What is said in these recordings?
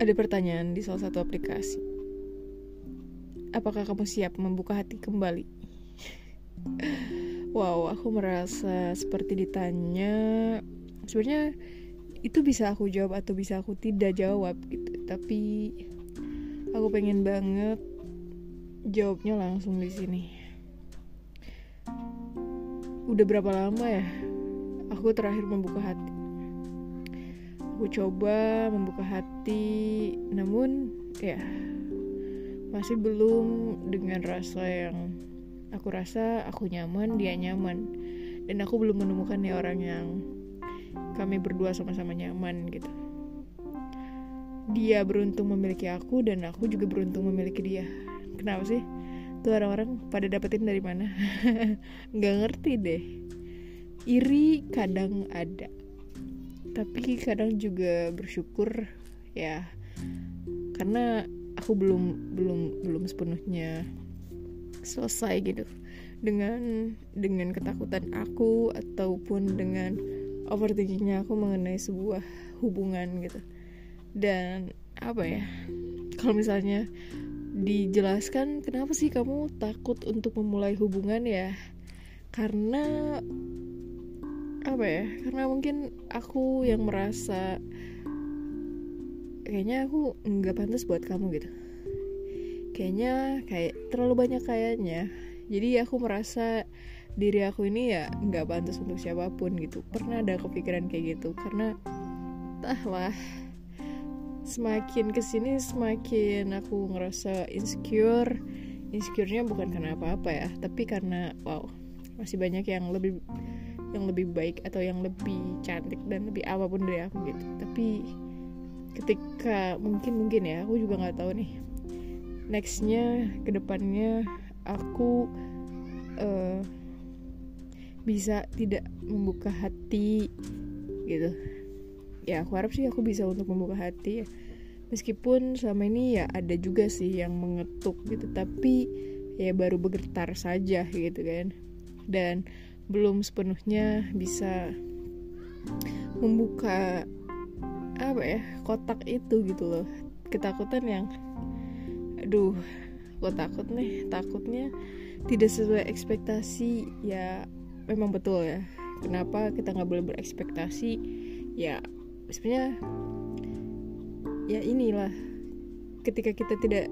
ada pertanyaan di salah satu aplikasi. Apakah kamu siap membuka hati kembali? wow, aku merasa seperti ditanya. Sebenarnya itu bisa aku jawab atau bisa aku tidak jawab gitu. Tapi aku pengen banget jawabnya langsung di sini. Udah berapa lama ya aku terakhir membuka hati? Aku coba membuka hati, namun ya masih belum dengan rasa yang aku rasa aku nyaman, dia nyaman. Dan aku belum menemukan ya orang yang kami berdua sama-sama nyaman gitu. Dia beruntung memiliki aku dan aku juga beruntung memiliki dia. Kenapa sih? Tuh orang-orang pada dapetin dari mana? Gak ngerti deh. Iri kadang ada tapi kadang juga bersyukur ya. Karena aku belum belum belum sepenuhnya selesai gitu. Dengan dengan ketakutan aku ataupun dengan overthinkingnya aku mengenai sebuah hubungan gitu. Dan apa ya kalau misalnya dijelaskan kenapa sih kamu takut untuk memulai hubungan ya? Karena apa ya? Karena mungkin aku yang merasa kayaknya aku nggak pantas buat kamu gitu. Kayaknya kayak terlalu banyak kayaknya. Jadi aku merasa diri aku ini ya nggak pantas untuk siapa pun gitu. Pernah ada kepikiran kayak gitu? Karena entahlah semakin ke sini semakin aku ngerasa insecure. Insecure-nya bukan karena apa-apa ya tapi karena wow masih banyak yang lebih yang lebih baik atau yang lebih cantik dan lebih apa pun dari aku gitu. Tapi ketika mungkin mungkin ya aku juga nggak tahu nih. Nextnya ke depannya aku uh, bisa tidak membuka hati gitu. Ya aku harap sih aku bisa untuk membuka hati ya. Meskipun selama ini ya ada juga sih yang mengetuk gitu tapi ya baru bergetar saja gitu kan. Dan belum sepenuhnya bisa membuka apa ya kotak itu gitu loh. Ketakutan yang aduh gue takut nih. Takutnya tidak sesuai ekspektasi. Ya memang betul ya. Kenapa kita nggak boleh berekspektasi? Ya sebenarnya ya inilah. Ketika kita tidak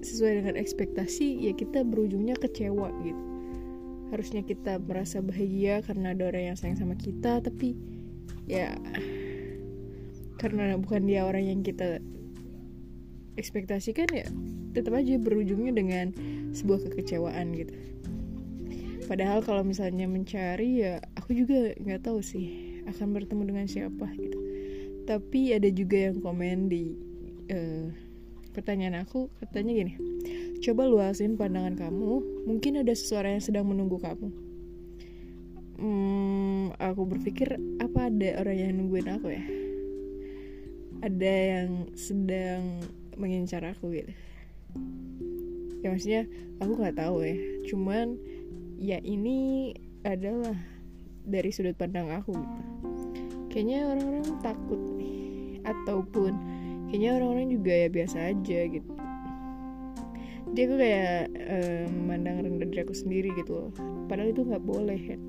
sesuai dengan ekspektasi ya kita berujungnya kecewa gitu harusnya kita merasa bahagia karena ada orang yang sayang sama kita tapi ya karena bukan dia orang yang kita ekspektasikan ya tetap aja berujungnya dengan sebuah kekecewaan gitu. Padahal kalau misalnya mencari ya aku juga nggak tahu sih akan bertemu dengan siapa gitu. Tapi ada juga yang komen di uh, pertanyaan aku katanya gini Coba luasin pandangan kamu, mungkin ada seseorang yang sedang menunggu kamu. Hmm, aku berpikir apa ada orang yang nungguin aku ya? Ada yang sedang mengincar aku gitu. Ya maksudnya aku nggak tahu ya. Cuman ya ini adalah dari sudut pandang aku gitu. Kayaknya orang-orang takut nih ataupun kayaknya orang-orang juga ya biasa aja gitu. Dia tuh kayak um, memandang rendah diri aku sendiri gitu loh. Padahal itu nggak boleh kan